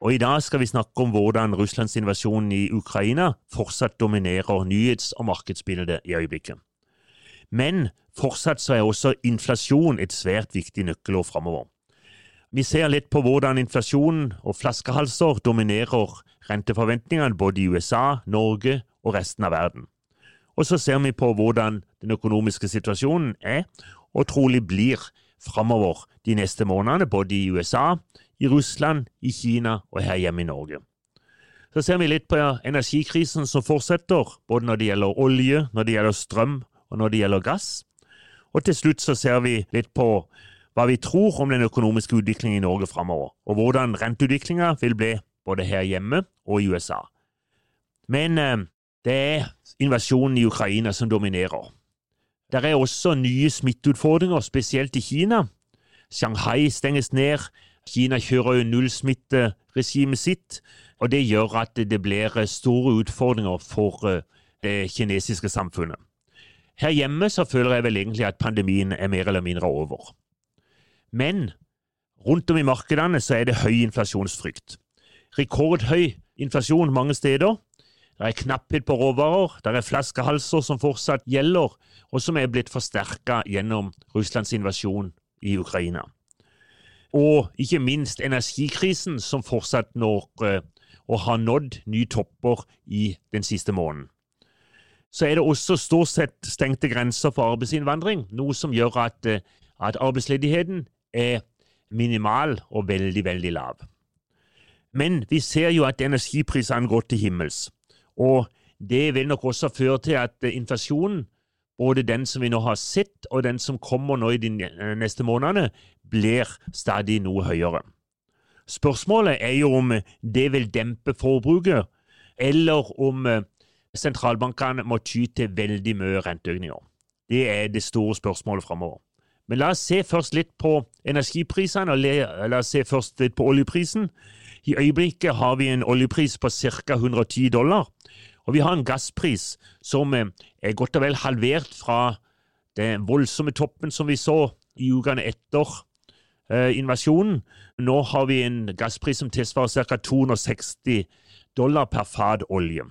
Og I dag skal vi snakke om hvordan Russlands invasjon i Ukraina fortsatt dominerer nyhets- og markedsbildet i øyeblikket. Men fortsatt så er også inflasjon et svært viktig nøkkelord framover. Vi ser litt på hvordan inflasjon og flaskehalser dominerer renteforventningene både i USA, Norge og resten av verden. Og så ser vi på hvordan den økonomiske situasjonen er, og trolig blir, framover de neste månedene, både i USA, i Russland, i Kina og her hjemme i Norge. Så ser vi litt på energikrisen som fortsetter, både når det gjelder olje, når det gjelder strøm og når det gjelder gass. Og til slutt så ser vi litt på hva vi tror om den økonomiske utviklingen i Norge framover, og hvordan renteutviklinga vil bli både her hjemme og i USA. Men eh, det er invasjonen i Ukraina som dominerer. Det er også nye smitteutfordringer, spesielt i Kina. Shanghai stenges ned, Kina kjører jo nullsmitteregimet sitt, og det gjør at det blir store utfordringer for eh, det kinesiske samfunnet. Her hjemme så føler jeg vel egentlig at pandemien er mer eller mindre over. Men rundt om i markedene så er det høy inflasjonsfrykt. Rekordhøy inflasjon mange steder. Det er knapphet på råvarer, det er flaskehalser som fortsatt gjelder, og som er blitt forsterka gjennom Russlands invasjon i Ukraina. Og ikke minst energikrisen, som fortsatt når eh, og har nådd nye topper i den siste måneden. Så er det også stort sett stengte grenser for arbeidsinnvandring, noe som gjør at, eh, at arbeidsledigheten er minimal og veldig, veldig lav. Men vi ser jo at energiprisene går til himmels, og det vil nok også føre til at eh, inflasjonen, både den som vi nå har sett, og den som kommer nå i de neste månedene, blir stadig noe høyere. Spørsmålet er jo om det vil dempe forbruket, eller om eh, sentralbankene må ty til veldig mye renteøkninger. Det er det store spørsmålet framover. Men la oss se først litt på energiprisene, og la oss se først litt på oljeprisen. I øyeblikket har vi en oljepris på ca. 110 dollar, og vi har en gasspris som eh, er godt og vel halvert fra den voldsomme toppen som vi så i ukene etter eh, invasjonen. Nå har vi en gasspris som tilsvarer ca. 260 dollar per fat olje.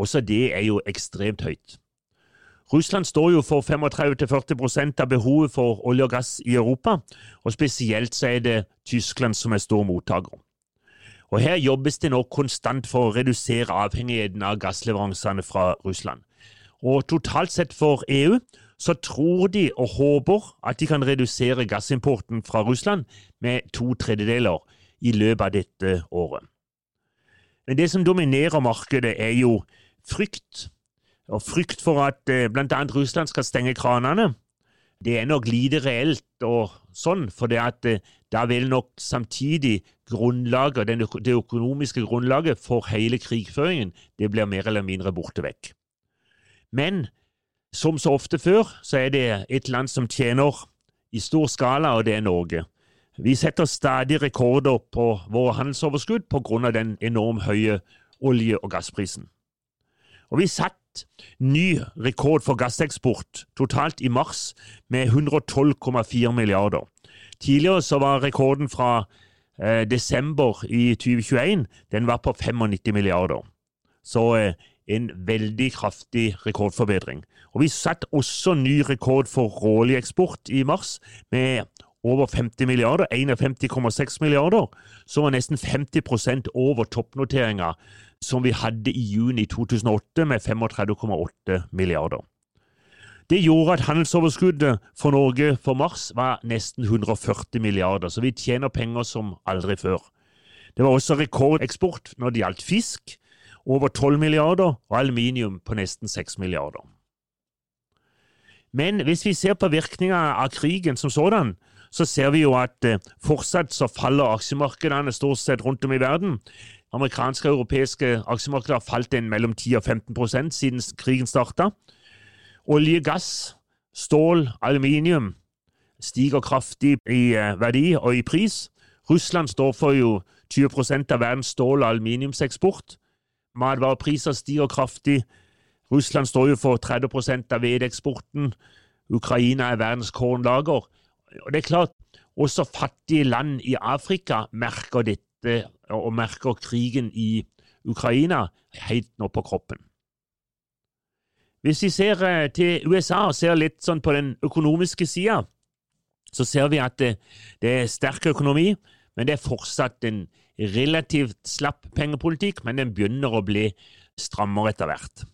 Også det er jo ekstremt høyt. Russland står jo for 35-40 av behovet for olje og gass i Europa, og spesielt så er det Tyskland som er stor mottaker. Og Her jobbes det nå konstant for å redusere avhengigheten av gassleveransene fra Russland. Og totalt sett for EU så tror de og håper at de kan redusere gassimporten fra Russland med to tredjedeler i løpet av dette året. Men det som dominerer markedet, er jo frykt. Og frykt for at eh, bl.a. Russland skal stenge kranene. Det er nok lite reelt og sånn, for det at da vil nok samtidig grunnlaget, det økonomiske grunnlaget for hele krigføringen det blir mer eller mindre borte vekk. Men som så ofte før, så er det et land som tjener i stor skala, og det er Norge. Vi setter stadig rekorder på våre handelsoverskudd pga. den enormt høye olje- og gassprisen. Og vi satt ny rekord for gasseksport totalt i mars med 112,4 milliarder. Tidligere så var rekorden fra eh, desember i 2021 den var på 95 milliarder. Så eh, en veldig kraftig rekordforbedring. Og Vi satte også ny rekord for råoljeeksport i mars, med over 50 milliarder, 51,6 milliarder, som var nesten 50% over toppnoteringa som vi hadde i juni 2008, med 35,8 milliarder. Det gjorde at handelsoverskuddet for Norge for mars var nesten 140 milliarder, så vi tjener penger som aldri før. Det var også rekordeksport når det gjaldt fisk, over 12 milliarder, og aluminium på nesten 6 milliarder. Men hvis vi ser på virkninga av krigen som sådan, så ser vi jo at eh, fortsatt så faller aksjemarkedene stort sett rundt om i verden. Amerikanske og europeiske aksjemarkeder har falt en mellom 10 og 15% siden krigen starta. Olje, gass, stål, aluminium stiger kraftig i eh, verdi og i pris. Russland står for jo 20% av verdens stål- og aluminiumseksport. Matvarepriser stiger kraftig. Russland står jo for 30% av hveteeksporten. Ukraina er verdens kornlager. Og det er klart, også fattige land i Afrika merker dette, og merker krigen i Ukraina helt nå på kroppen. Hvis vi ser eh, til USA og ser litt sånn på den økonomiske sida, så ser vi at det, det, er sterk økonomi, men det er fortsatt en relativt slapp pengepolitikk, men den begynner å bli strammere etter hvert.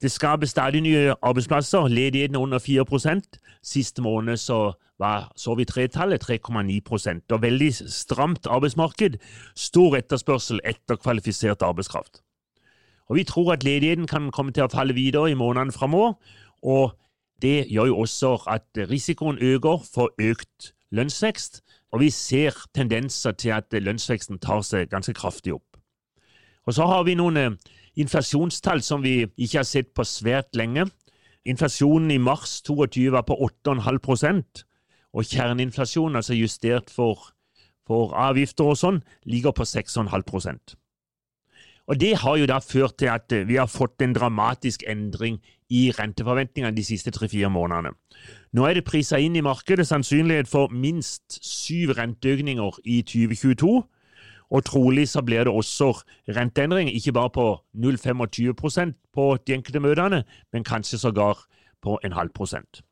Det skapes stadig nye arbeidsplasser, ledigheten er under 4% Siste måned så, var, så vi tretallet 3,9% og veldig stramt arbeidsmarked, stor etterspørsel etter kvalifisert arbeidskraft. Og Vi tror at ledigheten kan komme til å falle videre i månedene framover, og det gjør jo også at risikoen øker for økt lønnsvekst, og vi ser tendenser til at lønnsveksten tar seg ganske kraftig opp. Og Så har vi noen eh, inflasjonstall som vi ikke har sett på svært lenge. Inflasjonen i mars 22 var på 8,5% og kjerneinflasjonen, altså justert for, for avgifter og sånn, ligger på 6,5 og Det har jo da ført til at vi har fått en dramatisk endring i renteforventningene de siste tre-fire månedene. Nå er det prisa inn i markedet sannsynlighet for minst syv renteøkninger i 2022, og trolig så blir det også renteendringer, ikke bare på 0,25% på de enkelte møtene, men kanskje sågar på en halv prosent.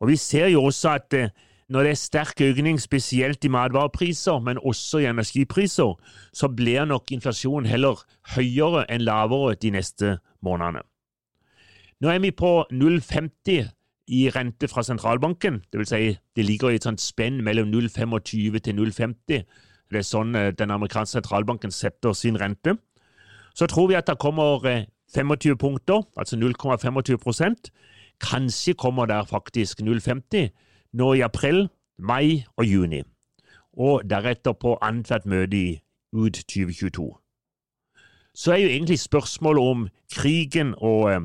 Og Vi ser jo også at eh, når det er sterk økning, spesielt i matvarepriser, men også i energipriser, så blir nok inflasjonen heller høyere enn lavere de neste månedene. Nå er vi på 0,50 i rente fra sentralbanken, dvs. Si det ligger i et sånt spenn mellom 0,25 til 0,50. Det er sånn eh, den amerikanske sentralbanken setter sin rente. Så tror vi at det kommer 25 eh, punkter, altså 0,25% Kanskje kommer der faktisk 0,50 nå i april, mai og juni, og deretter på annethvert møte i ut 2022. Så er jo egentlig spørsmålet om krigen og eh,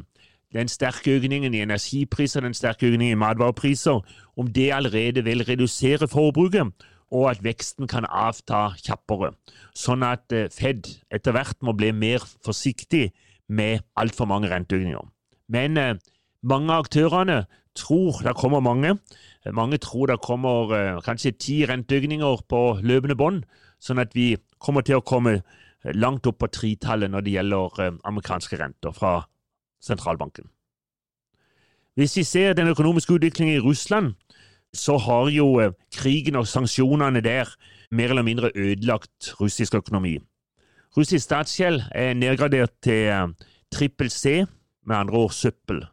den sterke økningen i energipriser, den sterke økningen i matvarepriser, om det allerede vil redusere forbruket, og at veksten kan avta kjappere, sånn at eh, Fed etter hvert må bli mer forsiktig med altfor mange renteøkninger. Men eh, mange av aktørene tror det kommer mange. Mange tror det kommer eh, kanskje ti renteøkninger på løpende bånd, sånn at vi kommer til å komme langt opp på tritallet når det gjelder eh, amerikanske renter fra sentralbanken. Hvis vi ser den økonomiske utviklingen i Russland, så har jo eh, krigen og sanksjonene der mer eller mindre ødelagt russisk økonomi. Russisk statsgjeld er nedgradert til trippel C, med andre ord søppel.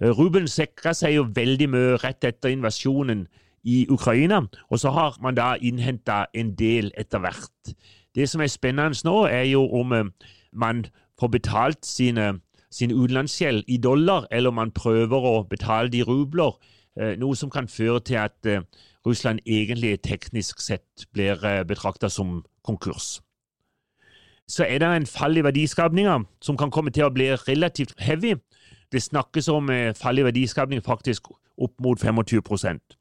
Eh, Ruben sikra seg jo veldig mye rett etter invasjonen i Ukraina, og så har man da innhenta en del etter hvert. Det som er spennende nå, er jo om eh, man får betalt sine, sin utenlandsgjeld i dollar, eller om man prøver å betale det i rubler, eh, noe som kan føre til at Russland egentlig teknisk sett blir betrakta som konkurs. Så er det en fall i verdiskapninga som kan komme til å bli relativt heavy, det snakkes om eh, fall i verdiskapning faktisk opp mot 25%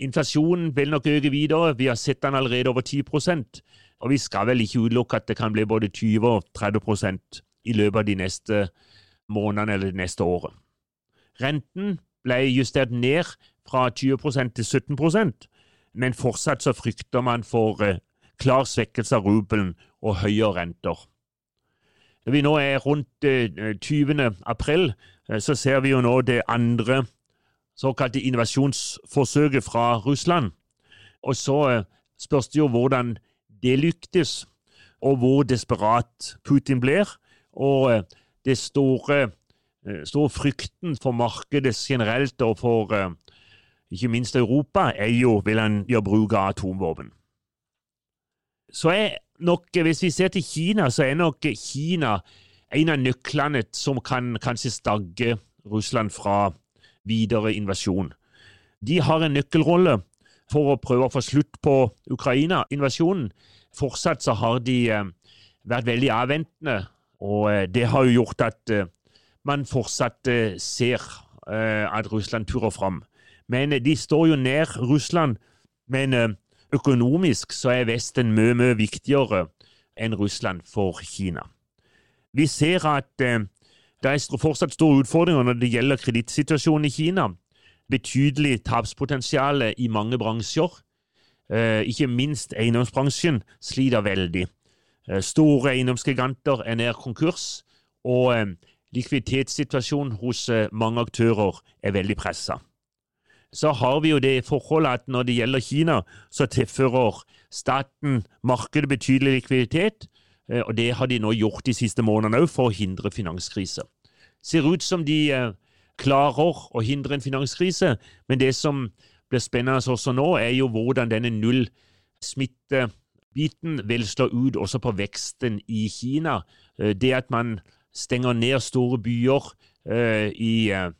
Inflasjonen vil nok øke videre, vi har sett den allerede over 10% og vi skal vel ikke utelukke at det kan bli både 20 og 30% i løpet av de neste månedene eller det neste året. Renten ble justert ned fra 20 til 17% men fortsatt så frykter man for eh, klar svekkelse av rubelen og høyere renter. Vi nå er rundt 20. Eh, april, eh, så ser vi jo nå det andre såkalte invasjonsforsøket fra Russland. Og så eh, spørs det jo hvordan det lyktes, og hvor desperat Putin blir. Og det store, store frykten for markedet generelt, og for ikke minst Europa, er jo vil han gjøre bruk av atomvåpen. Så er nok, Hvis vi ser til Kina, så er nok Kina en av nøklene som kan kanskje stagge Russland fra videre invasjon. De har en nøkkelrolle for å prøve å få slutt på Ukraina-invasjonen, fortsatt så har de vært veldig avventende, og det har jo gjort at man fortsatt ser at Russland turer fram. Men de står jo nær Russland, men økonomisk så er Vesten mye, mye viktigere enn Russland for Kina. Vi ser at det er fortsatt store utfordringer når det gjelder kredittsituasjonen i Kina betydelig tapspotensial i mange bransjer. Eh, ikke minst eiendomsbransjen sliter veldig. Eh, store eiendomsgiganter er nær konkurs, og eh, likviditetssituasjonen hos mange aktører er veldig pressa. Så har vi jo det forholdet at når det gjelder Kina, så tilfører staten markedet betydelig likviditet, og det har de nå gjort de siste månedene òg for å hindre finanskrise. Ser ut som de klarer å hindre en finanskrise. Men det som blir spennende også nå, er jo hvordan denne nullsmittebiten vil slå ut også på veksten i Kina. Eh, det at man stenger ned store byer i uh,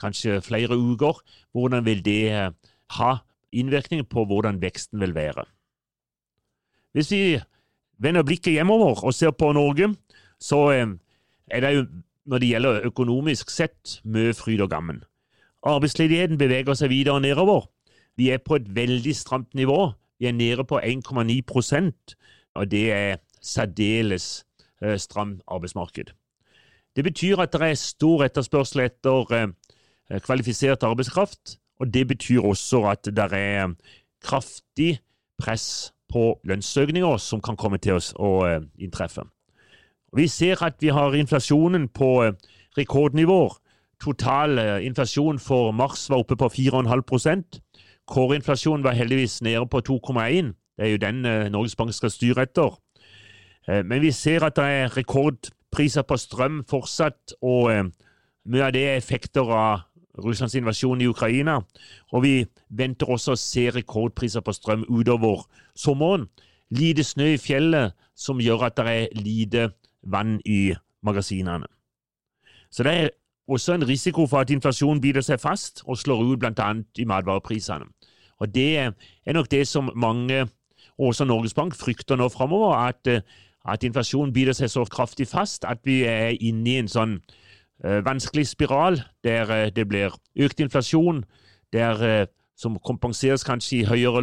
kanskje flere uker, hvordan vil det uh, ha innvirkning på hvordan veksten vil være? Hvis vi vender blikket hjemover og ser på Norge, så er det jo når det gjelder økonomisk sett, mye fryd og gammen. Arbeidsledigheten beveger seg videre nedover. Vi er på et veldig stramt nivå. Vi er nede på 1,9% og det er særdeles eh, stramt arbeidsmarked. Det betyr at det er stor etterspørsel etter eh, kvalifisert arbeidskraft, og det betyr også at det er kraftig press på lønnsøkninger som kan komme til oss å eh, inntreffe. Vi ser at vi har inflasjonen på eh, rekordnivåer. Total eh, inflasjon for mars var oppe på 4,5% Kårinflasjonen var heldigvis nede på 2,1 Det er jo den eh, Norges Bank skal styre etter. Men vi ser at det er rekordpriser på strøm fortsatt, og mye av det er effekter av Russlands invasjon i Ukraina. Og vi venter også å se rekordpriser på strøm utover sommeren. Lite snø i fjellet som gjør at det er lite vann i magasinene. Så det er også en risiko for at inflasjonen biter seg fast og slår ut bl.a. i matvareprisene. Og Det er nok det som mange, også Norges Bank, frykter nå framover, at, at, inflasjonen biter seg så kraftig fast at vi er inne i en sånn vanskelig spiral der uh, det blir økt inflasjon, der, uh, som kompenseres kanskje i høyere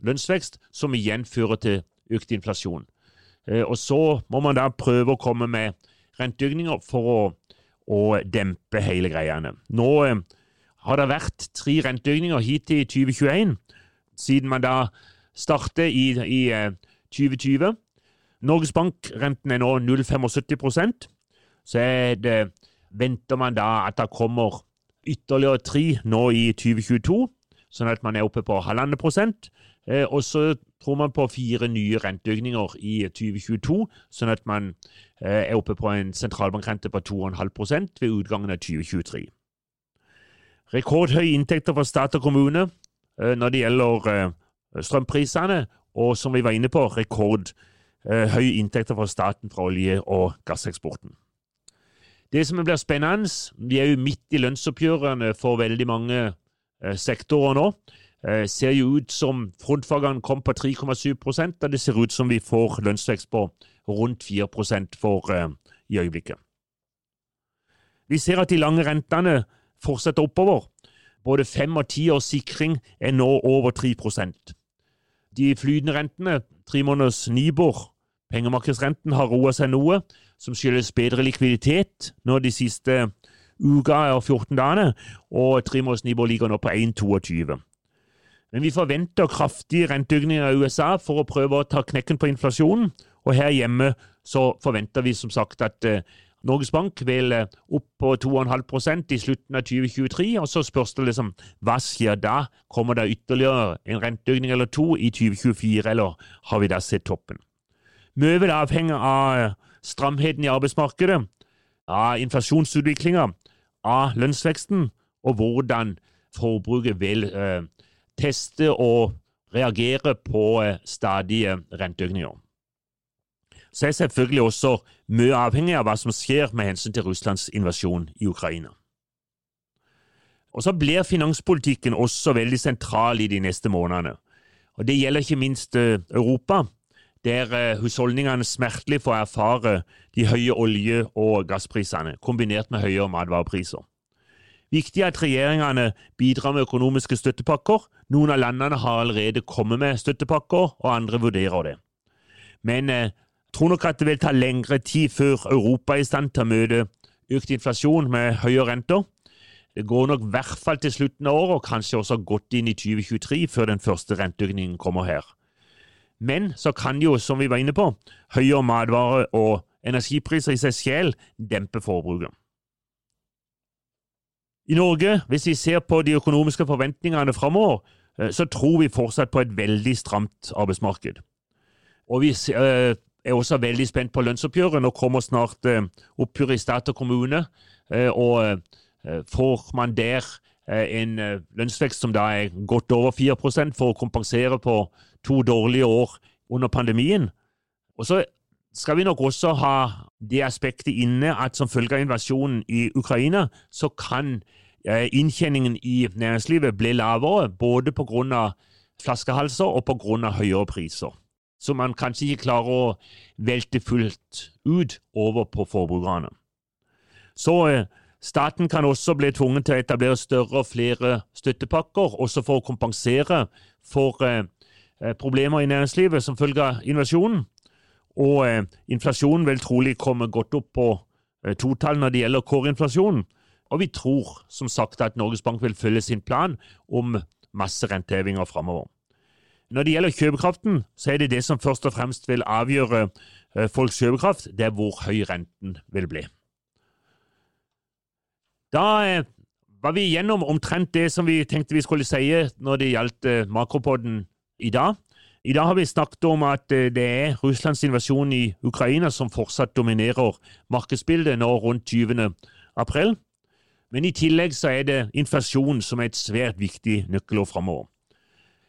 lønnsvekst, som igjen fører til økt inflasjon. Eh, og så må man da prøve å komme med renteøkninger for å, å dempe hele greiene. Nå eh, har det vært tre renteøkninger hittil i 2021, siden man da startet i, i 2020. Eh, Norges Bank-renten er nå 0,75 Så er det, venter man da at det kommer ytterligere tre nå i 2022, sånn at man er oppe på halvannen prosent. Og så tror man på fire nye renteøkninger i 2022, sånn at man eh, er oppe på en sentralbankrente på 2,5% ved utgangen av 2023. Rekordhøye inntekter for stat og kommune eh, når det gjelder eh, strømprisene, og som vi var inne på, rekordhøye inntekter for staten fra olje- og gasseksporten. Det som blir spennende, vi er jo midt i lønnsoppgjørene for veldig mange sektorer nå. Eh, ser jo ut som frontfagene kom på 3,7% og det ser ut som vi får lønnsvekst på rundt 4% for eh, i øyeblikket. Vi ser at de lange rentene fortsetter oppover. Både fem og ti års sikring er nå over 3% De flytende rentene, tre måneders Nibor, pengemarkedsrenten, har roa seg noe, som skyldes bedre likviditet nå de siste uka og 14 dagene, og tre måneders Nibor ligger nå på 1,22. Men vi forventer kraftige renteøkninger i USA for å prøve å ta knekken på inflasjonen. Og her hjemme så forventer vi som sagt at eh, Norges Bank vil eh, opp på 2,5% i slutten av 2023. Og så spørs det liksom hva skjer da? Kommer det ytterligere en renteøkning eller to i 2024, eller har vi da sett toppen? Mye vil avhenge av stramheten i arbeidsmarkedet, av inflasjonsutviklinga, av lønnsveksten og hvordan forbruket vil eh, teste og reagere på eh, stadige renteøkninger. Så er selvfølgelig også mye avhengig av hva som skjer med hensyn til Russlands invasjon i Ukraina. Og så blir finanspolitikken også veldig sentral i de neste månedene. Og Det gjelder ikke minst eh, Europa. Der eh, husholdningene smertelig får erfare de høye olje- og gassprisene, kombinert med høyere matvarepriser. Viktig er at regjeringene bidrar med økonomiske støttepakker. Noen av landene har allerede kommet med støttepakker, og andre vurderer det. Men jeg tror nok at det vil ta lengre tid før Europa er i stand til å møte økt inflasjon med høye renter. Det går nok i hvert fall til slutten av året, og kanskje også godt inn i 2023, før den første renteøkningen kommer her. Men så kan jo, som vi var inne på, høyere matvare- og energipriser i seg selv dempe forbruket. I Norge, hvis vi ser på de økonomiske forventningene framover, eh, så tror vi fortsatt på et veldig stramt arbeidsmarked. Og vi eh, er også veldig spent på lønnsoppgjøret. Nå kommer snart eh, oppgjøret i stat og kommune. Og får man der en lønnsvekst som da er godt over 4% for å kompensere på to dårlige år under pandemien. Og så skal vi nok også ha det aspektet inne at som følge av invasjonen i Ukraina, så kan eh, inntjeningen i næringslivet bli lavere, både pga. flaskehalser og pga. høyere priser. Så man kanskje ikke klarer å velte fullt ut over på forbrukerne. Så eh, staten kan også bli tvunget til å etablere større og flere støttepakker, også for å kompensere for eh, problemer i næringslivet som følge av invasjonen. Og eh, inflasjonen vil trolig komme godt opp på eh, totall når det gjelder kårinflasjonen. Og vi tror som sagt at Norges Bank vil følge sin plan om masse rentehevinger framover. Når det gjelder kjøpekraften, så er det det som først og fremst vil avgjøre eh, folks kjøpekraft, det er hvor høy renten vil bli. Da eh, var vi gjennom omtrent det som vi tenkte vi skulle si når det gjaldt eh, makropodden i dag. I dag har vi snakket om at eh, det er Russlands invasjon i Ukraina som fortsatt dominerer markedsbildet nå rundt 20. april. Men i tillegg så er det inflasjon som er et svært viktig nøkkelår framover.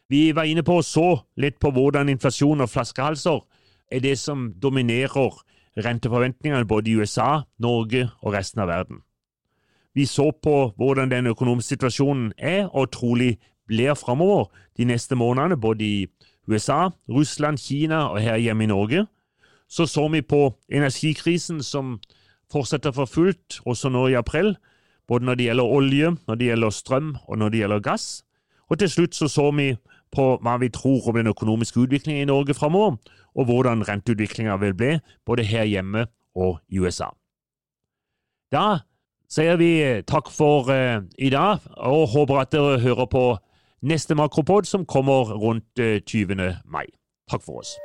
Vi var inne på og så litt på hvordan inflasjon og flaskehalser er det som dominerer renteforventningene både i USA, Norge og resten av verden. Vi så på hvordan den økonomiske situasjonen er, og trolig blir framover de neste månedene, både i USA, Russland, Kina og her hjemme i Norge. Så så vi på energikrisen som fortsetter for fullt også nå i april, både når det gjelder olje, når det gjelder strøm og når det gjelder gass. Og til slutt så så vi på hva vi tror om den økonomiske utviklingen i Norge framover, og hvordan renteutviklinga vil bli, både her hjemme og i USA. Da sier vi takk for eh, i dag, og håper at dere hører på neste makropod som kommer rundt 20. Eh, mai. Takk for oss.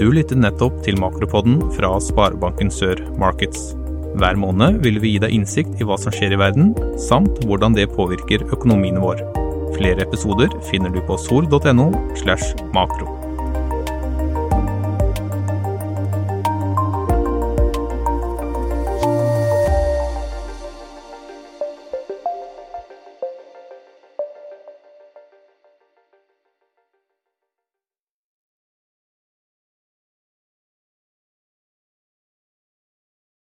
Du lyttet nettopp til Makropodden fra Sparebanken Sør Markets. Hver måned vil vi gi deg innsikt i hva som skjer i verden, samt hvordan det påvirker økonomien vår. Flere episoder finner du på sol.no slash makro.